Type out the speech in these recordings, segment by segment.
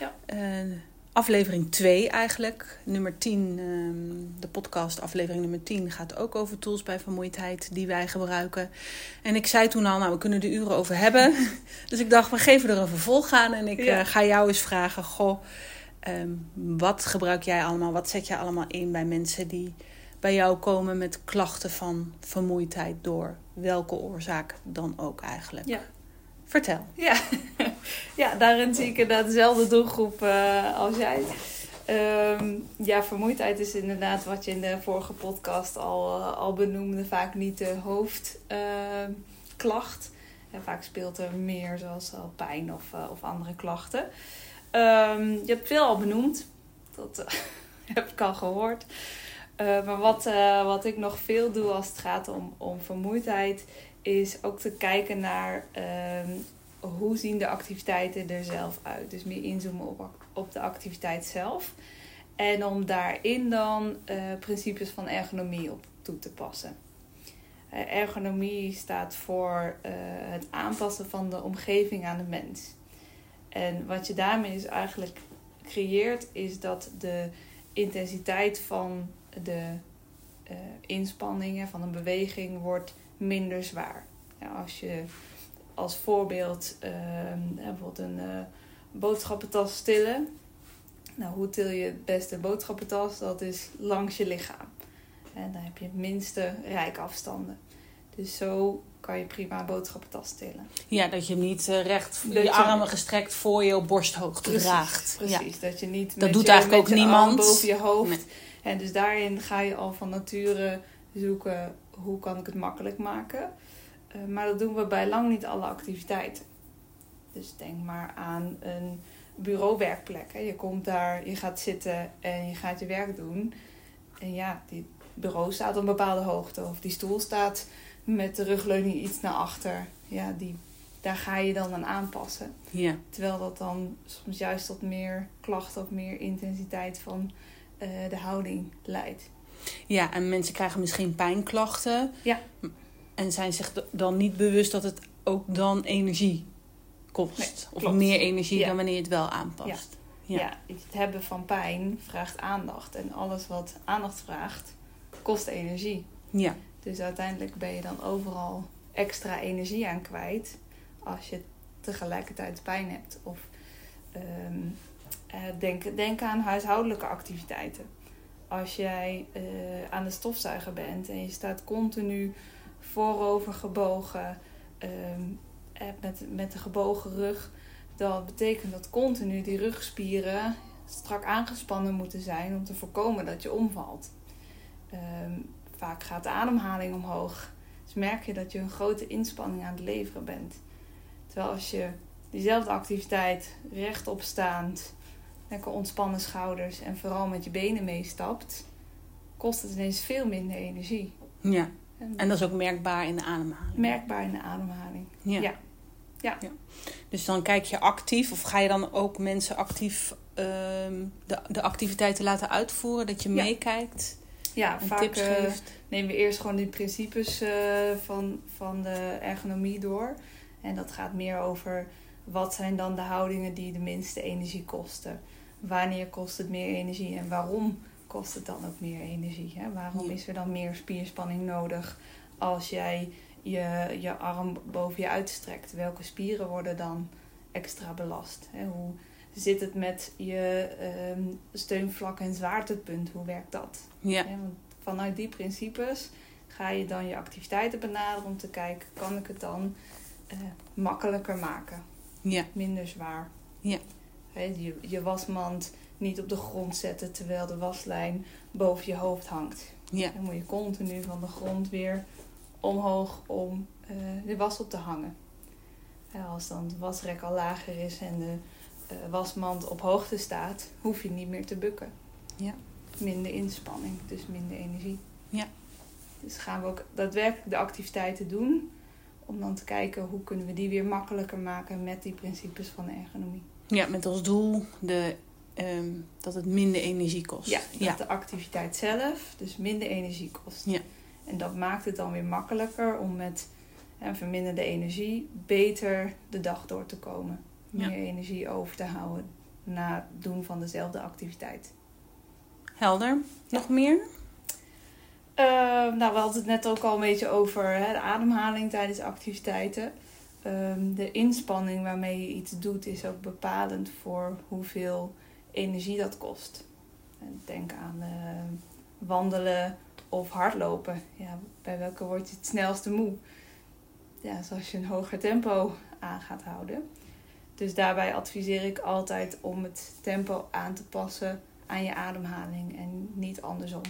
Ja. Uh, aflevering 2 eigenlijk. Nummer 10, ehm, de podcast aflevering nummer 10 gaat ook over tools bij vermoeidheid die wij gebruiken. En ik zei toen al, nou we kunnen er uren over hebben. dus ik dacht, we geven er een vervolg aan. En ik Ja. eh, ga jou eens vragen, goh, ehm, wat gebruik jij allemaal? Wat zet je allemaal in bij mensen die bij jou komen met klachten van vermoeidheid door welke oorzaak dan ook eigenlijk? Ja. Vertel. Ja. Ja, daarin zie ik inderdaad dezelfde doelgroep eh, als jij. Ehm, ja, vermoeidheid is inderdaad wat je in de vorige podcast al, eh, al benoemde, vaak niet de hoofdklacht. en vaak speelt er meer, zoals al pijn of, eh, of andere klachten. Ehm, je hebt veel al benoemd, dat heb ik al gehoord. Eh, maar wat, wat ik nog veel doe als het gaat om, om vermoeidheid, is ook te kijken naar ehm, hoe zien de activiteiten er zelf uit. Dus meer inzoomen op, op de activiteit zelf. En om daarin dan eh, principes van ergonomie op toe te passen. Eh, ergonomie staat voor eh, het aanpassen van de omgeving aan de mens. En wat je daarmee dus eigenlijk creëert, is dat de intensiteit van de inspanningen, van een beweging, wordt minder zwaar. Ja, als je als voorbeeld ehm, bijvoorbeeld een eh, boodschappentas tillen. Nou, hoe til je het beste boodschappentas? Dat is langs je lichaam. En dan heb je het minste rijkafstanden. Dus zo kan je prima een boodschappentas tillen. Ja, dat je hem niet eh, recht Dat je je- armen gestrekt voor je op borsthoogte draagt. Precies, dat je niet Dat met doet je, eigenlijk met ook niemand. boven je hoofd. Nee. En dus daarin ga je al van nature zoeken hoe kan ik het makkelijk maken. Eh, maar dat doen we bij lang niet alle activiteiten. Dus denk maar aan een bureauwerkplek. Hè. Je komt daar, je gaat zitten en je gaat je werk doen. En ja, die bureau staat op een bepaalde hoogte. Of die stoel staat met de rugleuning iets naar achter. Ja, die, daar ga je dan aan aanpassen. Ja. Terwijl dat dan soms juist tot meer klachten of meer intensiteit van eh, de houding leidt. ja, en mensen krijgen misschien pijnklachten. Ja. En zijn zich dan niet bewust dat het ook dan energie kost. Nee, of meer energie Ja. dan wanneer je het wel aanpast. Ja. Ja. het hebben van pijn vraagt aandacht. En alles wat aandacht vraagt, kost energie. Ja. Dus uiteindelijk ben je dan overal extra energie aan kwijt als je tegelijkertijd pijn hebt. Of ehm, eh, denk, denk aan huishoudelijke activiteiten. Als jij eh, aan de stofzuiger bent en je staat continu voorover gebogen ehm, eh, met, met een gebogen rug, dan betekent dat continu die rugspieren strak aangespannen moeten zijn om te voorkomen dat je omvalt. Ehm, vaak gaat de ademhaling omhoog. Dus merk je dat je een grote inspanning aan het leveren bent. Terwijl als je diezelfde activiteit rechtop staand, lekker ontspannen schouders en vooral met je benen meestapt, kost het ineens veel minder energie. ja. En En dat is ook merkbaar in de ademhaling. merkbaar in de ademhaling. Ja. Ja. Ja. Dus dan kijk je actief, of ga je dan ook mensen actief ehm, de, de activiteiten laten uitvoeren? Dat je meekijkt Ja, vaak tips eh, nemen we eerst gewoon die principes eh, van, van de ergonomie door. En dat gaat meer over wat zijn dan de houdingen die de minste energie kosten. Wanneer kost het meer energie en waarom kost het dan ook meer energie? Hè? Waarom Ja. is er dan meer spierspanning nodig als jij je, je arm boven je uitstrekt? Welke spieren worden dan extra belast? Hè? Hoe zit het met je ehm, steunvlak en zwaartepunt? Hoe werkt dat? Ja. Want vanuit die principes ga je dan je activiteiten benaderen om te kijken, kan ik het dan eh, makkelijker maken, Ja. minder zwaar. Ja. Hè, je, je wasmand niet op de grond zetten terwijl de waslijn boven je hoofd hangt. Ja. Dan moet je continu van de grond weer omhoog om eh, de was op te hangen. Als dan het wasrek al lager is en de eh, wasmand op hoogte staat, hoef je niet meer te bukken. Ja. Minder inspanning, dus minder energie. Ja. Dus gaan we ook daadwerkelijk de activiteiten doen. Om dan te kijken hoe kunnen we die weer makkelijker maken met die principes van de ergonomie. Ja, met als doel de, ehm, dat het minder energie kost. Ja, dat de activiteit zelf dus minder energie kost. Ja. En dat maakt het dan weer makkelijker om met hè, verminderde energie beter de dag door te komen. Meer Ja. energie over te houden na het doen van dezelfde activiteit. Helder. Nog meer? Eh, nou, we hadden het net ook al een beetje over hè, de ademhaling tijdens activiteiten. Ehm, de inspanning waarmee je iets doet is ook bepalend voor hoeveel energie dat kost. En denk aan eh, wandelen of hardlopen. Ja, bij welke word je het snelste moe? Ja, dus als je een hoger tempo aan gaat houden. Dus daarbij adviseer ik altijd om het tempo aan te passen aan je ademhaling en niet andersom.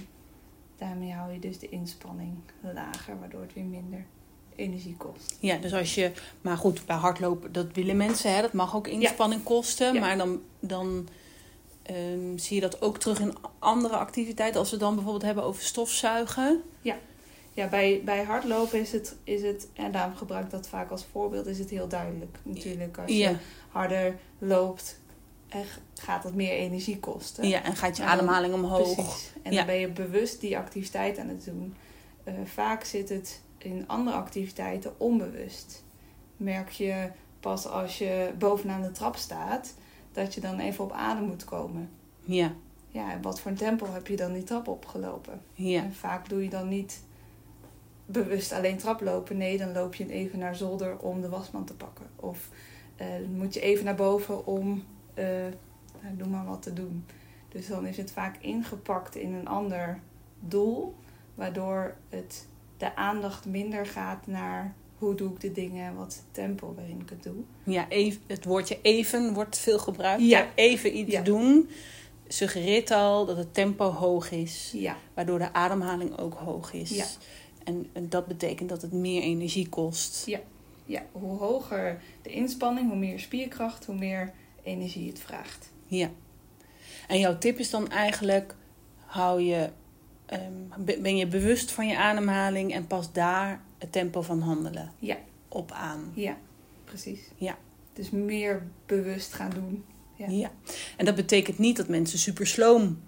Daarmee hou je dus de inspanning lager, waardoor het weer minder energie kost. Ja, dus als je... Maar goed, bij hardlopen, dat willen mensen, hè. Dat mag ook inspanning kosten. Ja. Maar dan, dan ehm, zie je dat ook terug in andere activiteiten. Als we dan bijvoorbeeld hebben over stofzuigen. Ja, bij, bij hardlopen is het, is het, en daarom gebruik ik dat vaak als voorbeeld, is het heel duidelijk. Natuurlijk, als Ja, je harder loopt, gaat dat meer energie kosten. ja, en gaat je ademhaling omhoog. Precies. En Ja. dan ben je bewust die activiteit aan het doen. Eh, vaak zit het in andere activiteiten onbewust. Merk je pas als je bovenaan de trap staat, dat je dan even op adem moet komen. Ja, Ja, en wat voor een tempo heb je dan die trap opgelopen? ja, En vaak doe je dan niet bewust alleen traplopen. Nee, dan loop je even naar zolder om de wasmand te pakken. Of eh, moet je even naar boven om, eh nou, doe maar wat te doen. Dus dan is het vaak ingepakt in een ander doel. Waardoor het, de aandacht minder gaat naar hoe doe ik de dingen en wat is het tempo waarin ik het doe. ja even, het woordje even wordt veel gebruikt. Ja. Even iets Ja. doen suggereert al dat het tempo hoog is. Ja, Waardoor de ademhaling ook hoog is. Ja. En, en dat betekent dat het meer energie kost. Ja. ja, hoe hoger de inspanning, hoe meer spierkracht, hoe meer energie het vraagt. Ja. En jouw tip is dan eigenlijk: hou je, ehm, be- ben je bewust van je ademhaling en pas daar het tempo van handelen Ja. op aan. Ja, precies. Ja. Dus meer bewust gaan doen. Ja. Ja. En dat betekent niet dat mensen super sloom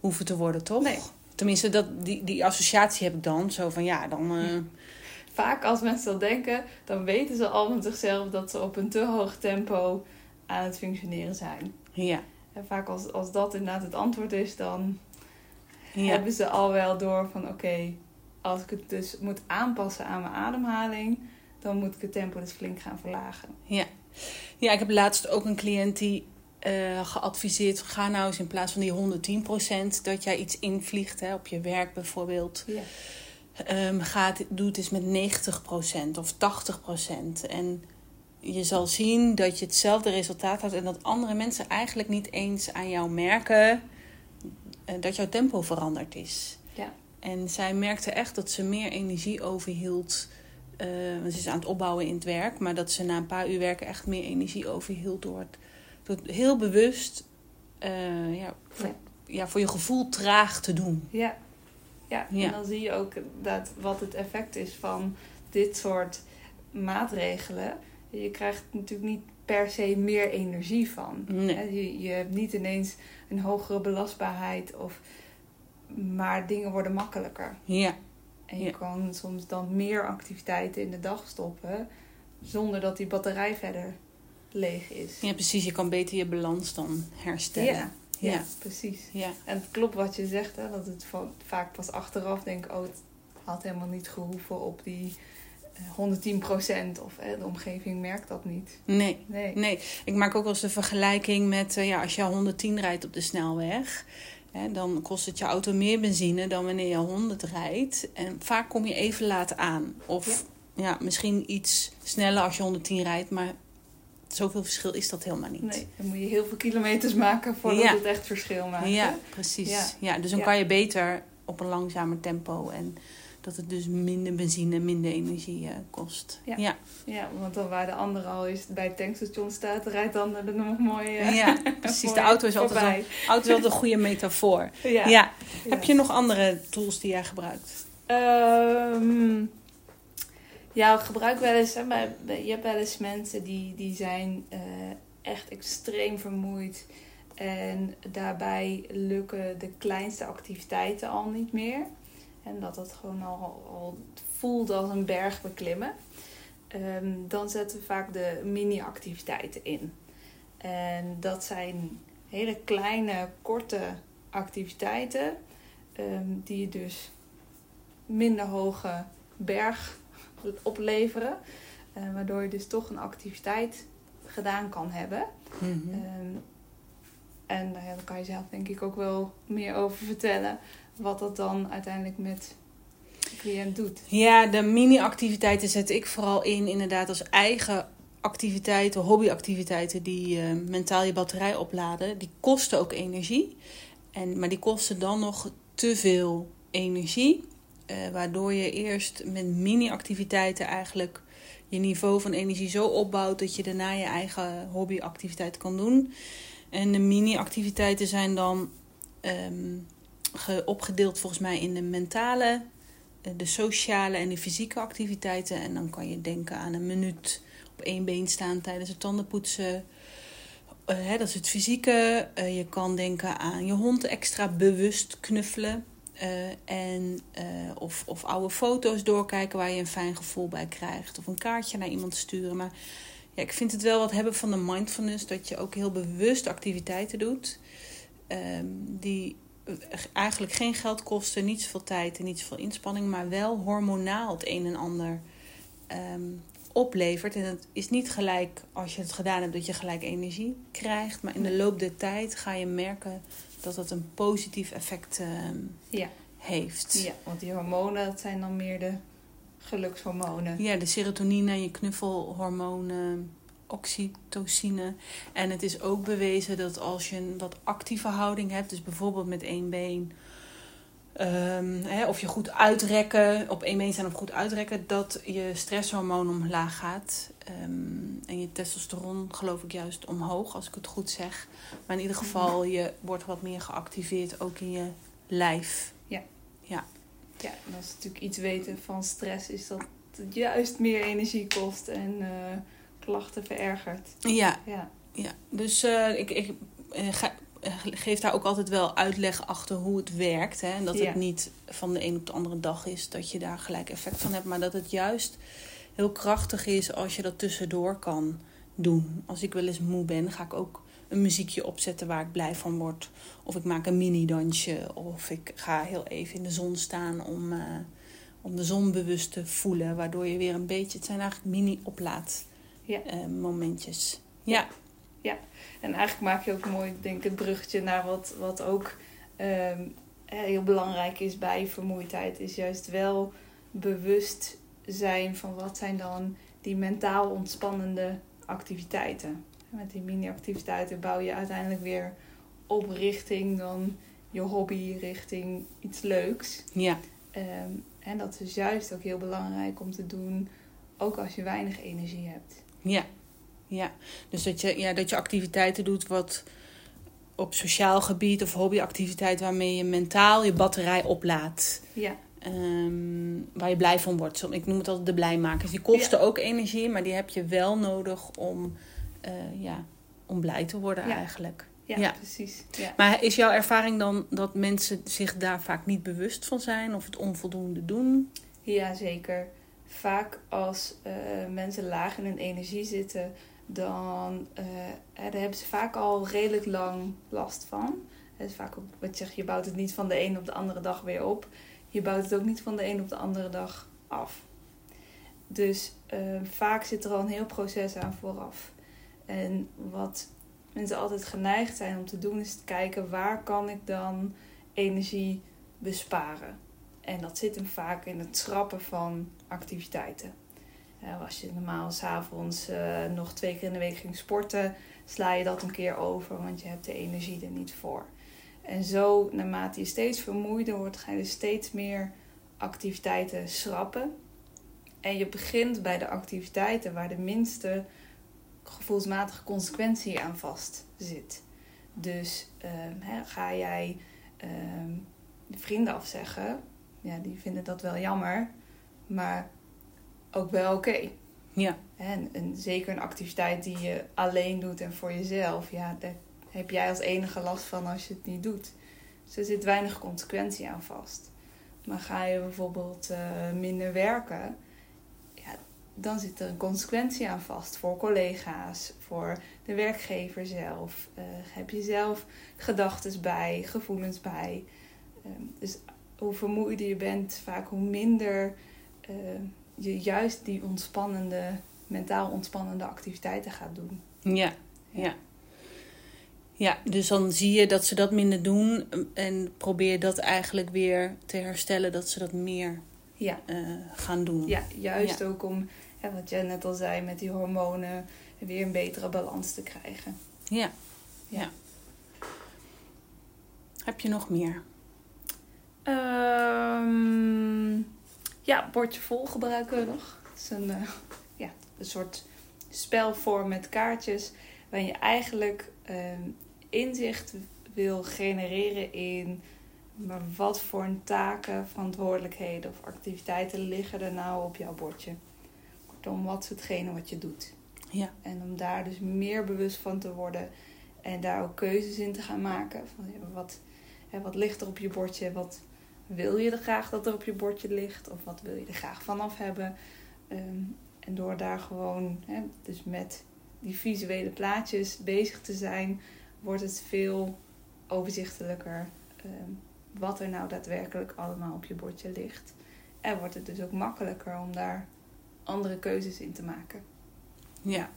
hoeven te worden, toch? Nee. Tenminste, dat, die, die associatie heb ik dan. Zo van ja, dan. eh, Vaak als mensen dat denken, dan weten ze al van zichzelf dat ze op een te hoog tempo aan het functioneren zijn. ja. En vaak als, als dat inderdaad het antwoord is, dan Ja. hebben ze al wel door van oké, als ik het dus moet aanpassen aan mijn ademhaling, dan moet ik het tempo dus flink gaan verlagen. Ja. ja, ik heb laatst ook een cliënt die eh, geadviseerd: ga nou eens in plaats van die 110% dat jij iets invliegt hè, op je werk bijvoorbeeld. Ja. Ehm gaat, doe het eens met 90% of 80%. En je zal zien dat je hetzelfde resultaat had en dat andere mensen eigenlijk niet eens aan jou merken eh, dat jouw tempo veranderd is. Ja. En zij merkte echt dat ze meer energie overhield. eh, ze is aan het opbouwen in het werk, maar dat ze na een paar uur werken echt meer energie overhield door het, door het heel bewust eh, ja, voor, Ja. ja, voor je gevoel traag te doen. Ja. Ja. Ja. en dan zie je ook dat wat het effect is van dit soort maatregelen. Je krijgt natuurlijk niet per se meer energie van. Nee. Je, je hebt niet ineens een hogere belastbaarheid, of, maar dingen worden makkelijker. Ja. En je Ja. kan soms dan meer activiteiten in de dag stoppen, zonder dat die batterij verder leeg is. Ja, precies. Je kan beter je balans dan herstellen. ja, ja, Ja. precies. Ja. En het klopt wat je zegt, hè, dat het van, vaak pas achteraf denk oh, het had helemaal niet gehoeven op die eh, 110% of hè, de omgeving merkt dat niet. Nee. Nee. Nee, ik maak ook wel eens de vergelijking met eh, ja, als je 110 rijdt op de snelweg. Dan kost het je auto meer benzine dan wanneer je 100 rijdt. En vaak kom je even laat aan. Of ja. misschien iets sneller als je 110 rijdt, maar zoveel verschil is dat helemaal niet. Nee, dan moet je heel veel kilometers maken voordat Ja. het echt verschil maakt. Ja, precies. Ja. Ja. dus dan kan je beter op een langzamer tempo. En dat het dus minder benzine, minder energie eh, kost. Ja. ja. Ja, want dan waar de andere al is bij het tankstation staat, rijdt dan er nog mooi. eh, Ja, precies. De auto is altijd, wel, auto is altijd een goede metafoor. Ja. Ja. Heb je nog andere tools die jij gebruikt? Ehm, ja, ik gebruik wel eens. Hè, maar je hebt wel eens mensen die, die zijn eh, echt extreem vermoeid. En daarbij lukken de kleinste activiteiten al niet meer. En dat het gewoon al, al voelt als een berg beklimmen. Ehm, dan zetten we vaak de mini-activiteiten in. En dat zijn hele kleine, korte activiteiten. ehm, die dus minder hoge berg opleveren. eh, waardoor je dus toch een activiteit gedaan kan hebben. Mhm. Ehm, en nou daar kan je zelf denk ik ook wel meer over vertellen. Wat dat dan uiteindelijk met de cliënt doet. Ja, de mini-activiteiten zet ik vooral in inderdaad als eigen activiteiten, hobbyactiviteiten die eh, mentaal je batterij opladen. Die kosten ook energie, en, maar die kosten dan nog te veel energie. eh, waardoor je eerst met mini-activiteiten eigenlijk je niveau van energie zo opbouwt dat je daarna je eigen hobbyactiviteit kan doen. En de mini-activiteiten zijn dan ge- opgedeeld volgens mij in de mentale, eh, de sociale en de fysieke activiteiten. En dan kan je denken aan een minuut op één been staan tijdens het tandenpoetsen. Eh, hè, dat is het fysieke. Eh, je kan denken aan je hond extra bewust knuffelen. En, of, of oude foto's doorkijken waar je een fijn gevoel bij krijgt. Of een kaartje naar iemand sturen. Maar ja, ik vind het wel wat hebben van de mindfulness. Dat je ook heel bewust activiteiten doet. ehm, die eigenlijk geen geld kosten, niet zoveel tijd en niet zoveel inspanning, maar wel hormonaal het een en ander ehm, oplevert. En het is niet gelijk als je het gedaan hebt dat je gelijk energie krijgt, maar in de loop der tijd ga je merken dat het een positief effect ehm, Ja. heeft. Ja, want die hormonen, dat zijn dan meer de gelukshormonen. Ja, de serotonine, je knuffelhormonen, oxytocine. En het is ook bewezen dat als je een wat actieve houding hebt, dus bijvoorbeeld met één been, ehm, hè, of je goed uitrekken, op één been staan of goed uitrekken, dat je stresshormoon omlaag gaat. Ehm, en je testosteron, geloof ik, juist omhoog, als ik het goed zeg. Maar in ieder geval, je wordt wat meer geactiveerd, ook in je lijf. Ja, en als we natuurlijk iets weten van stress, is dat het juist meer energie kost en eh, klachten verergert. Ja, Ja, Ja, dus eh, ik, ik eh, ga, geef daar ook altijd wel uitleg achter hoe het werkt. Hè? En dat Ja. het niet van de een op de andere dag is dat je daar gelijk effect van hebt. Maar dat het juist heel krachtig is als je dat tussendoor kan doen. Als ik wel eens moe ben, ga ik ook een muziekje opzetten waar ik blij van word. Of ik maak een mini-dansje. Of ik ga heel even in de zon staan om, eh, om de zon bewust te voelen. Waardoor je weer een beetje... Het zijn eigenlijk mini-oplaad Ja. momentjes. Ja. en eigenlijk maak je ook mooi, denk ik, het bruggetje naar wat, wat ook ehm, eh, heel belangrijk is bij vermoeidheid. Is juist wel bewust zijn van wat zijn dan die mentaal ontspannende activiteiten. Met die mini-activiteiten bouw je uiteindelijk weer op richting dan je hobby, richting iets leuks. Ja. Ehm, en dat is juist ook heel belangrijk om te doen, ook als je weinig energie hebt. Ja, ja. Dus dat je, ja, dat je activiteiten doet wat op sociaal gebied of hobbyactiviteit waarmee je mentaal je batterij oplaadt. Ja, Ehm, waar je blij van wordt. Ik noem het altijd de blijmakers. Die kosten ook energie, maar die heb je wel nodig om, eh, ja, om blij te worden Ja. eigenlijk. ja, Ja. precies. Ja. Maar is jouw ervaring dan dat mensen zich daar vaak niet bewust van zijn of het onvoldoende doen? ja, zeker. Vaak als eh, mensen laag in hun energie zitten, dan eh, daar hebben ze vaak al redelijk lang last van. Het is vaak ook wat je zegt, je bouwt het niet van de een op de andere dag weer op. Je bouwt het ook niet van de een op de andere dag af. Dus vaak zit er al een heel proces aan vooraf. En wat mensen altijd geneigd zijn om te doen, is te kijken waar kan ik dan energie besparen. En dat zit hem vaak in het schrappen van activiteiten. Eh, als je normaal s'avonds uh, nog twee keer in de week ging sporten, sla je dat een keer over, want je hebt de energie er niet voor. En zo, naarmate je steeds vermoeider wordt, ga je er steeds meer activiteiten schrappen. En je begint bij de activiteiten waar de minste gevoelsmatige consequentie aan vast zit. Dus ehm, hè, ga jij ehm, vrienden afzeggen, ja, die vinden dat wel jammer, maar ook wel oké. Ja. En, en zeker een activiteit die je alleen doet en voor jezelf, ja, daar heb jij als enige last van als je het niet doet. Dus er zit weinig consequentie aan vast. Maar ga je bijvoorbeeld eh, minder werken, dan zit er een consequentie aan vast voor collega's, voor de werkgever zelf. Uh, heb je zelf gedachten bij, gevoelens bij. Uh, dus hoe vermoeider je bent, vaak hoe minder uh, je juist die ontspannende, mentaal ontspannende activiteiten gaat doen. Ja, ja. Ja, dus dan zie je dat ze dat minder doen en probeer dat eigenlijk weer te herstellen, dat ze dat meer ja. Uh, gaan doen. Ja, juist ook om, wat jij net al zei, met die hormonen weer een betere balans te krijgen. Ja, ja. ja. Heb je nog meer? Um, ja, bordje vol gebruiken we nog. Het is een, uh, ja, een soort spelvorm met kaartjes waarin je eigenlijk um, inzicht wil genereren in maar wat voor taken, verantwoordelijkheden of activiteiten liggen er nou op jouw bordje. Kortom, wat is hetgene wat je doet. Ja. En om daar dus meer bewust van te worden en daar ook keuzes in te gaan maken. Van wat, wat ligt er op je bordje? Wat wil je er graag dat er op je bordje ligt? Of wat wil je er graag vanaf hebben? Um, en door daar gewoon, hè, dus met die visuele plaatjes bezig te zijn, wordt het veel overzichtelijker um, wat er nou daadwerkelijk allemaal op je bordje ligt. En wordt het dus ook makkelijker om daar andere keuzes in te maken. Ja.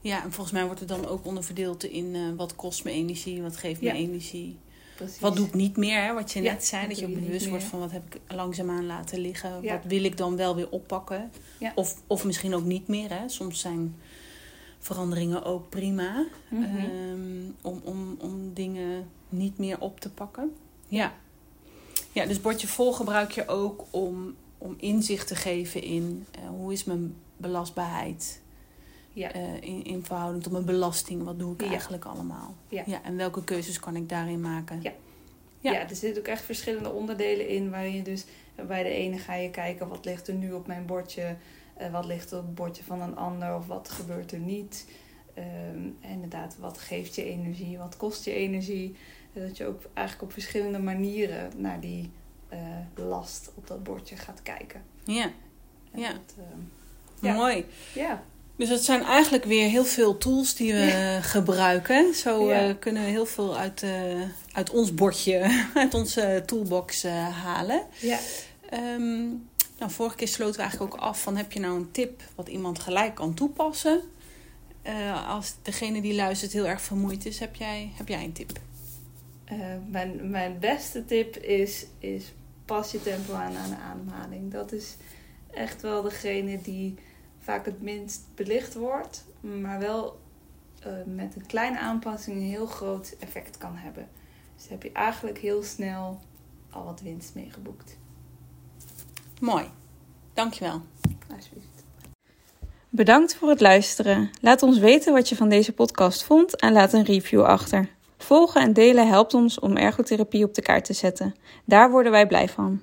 Ja, en volgens mij wordt het dan ook onderverdeeld in uh, wat kost me energie, wat geeft me Ja. energie. Precies. Wat doe ik niet meer, hè? wat je Ja, net zei, dat je ook bewust wordt van wat heb ik langzaamaan laten liggen. Ja. Wat wil ik dan wel weer oppakken. Of, of misschien ook niet meer. Hè? Soms zijn veranderingen ook prima. Mhm. Ehm, om, om, om dingen niet meer op te pakken. Ja. Ja, dus bordje vol gebruik je ook om, om inzicht te geven in eh, hoe is mijn belastbaarheid ja. eh, in, in verhouding tot mijn belasting. Wat doe ik Ja. eigenlijk allemaal? Ja. en welke keuzes kan ik daarin maken? Ja. Ja. Ja. er zitten ook echt verschillende onderdelen in. Waarin je dus bij de ene ga je kijken wat ligt er nu op mijn bordje. eh, wat ligt er op het bordje van een ander of wat gebeurt er niet. Ehm, inderdaad, wat geeft je energie, wat kost je energie. Eh, Dat je ook eigenlijk op verschillende manieren naar die eh, last op dat bordje gaat kijken. Ja, En Ja. dat, Ja. mooi. ja, Dus het zijn eigenlijk weer heel veel tools die we gebruiken. Zo Ja. eh, kunnen we heel veel uit, eh, uit ons bordje, uit onze toolbox eh, halen. ja. Ehm, nou, vorige keer sloten we eigenlijk ook af van heb je nou een tip wat iemand gelijk kan toepassen? Eh, als degene die luistert heel erg vermoeid is, heb jij, heb jij een tip? Eh, mijn, mijn beste tip is, is pas je tempo aan aan de ademhaling. Dat is echt wel degene die vaak het minst belicht wordt, maar wel eh, met een kleine aanpassing een heel groot effect kan hebben. Dus heb je eigenlijk heel snel al wat winst mee geboekt. Mooi, dankjewel. Alsjeblieft. Bedankt voor het luisteren. Laat ons weten wat je van deze podcast vond en laat een review achter. Volgen en delen helpt ons om ergotherapie op de kaart te zetten. Daar worden wij blij van.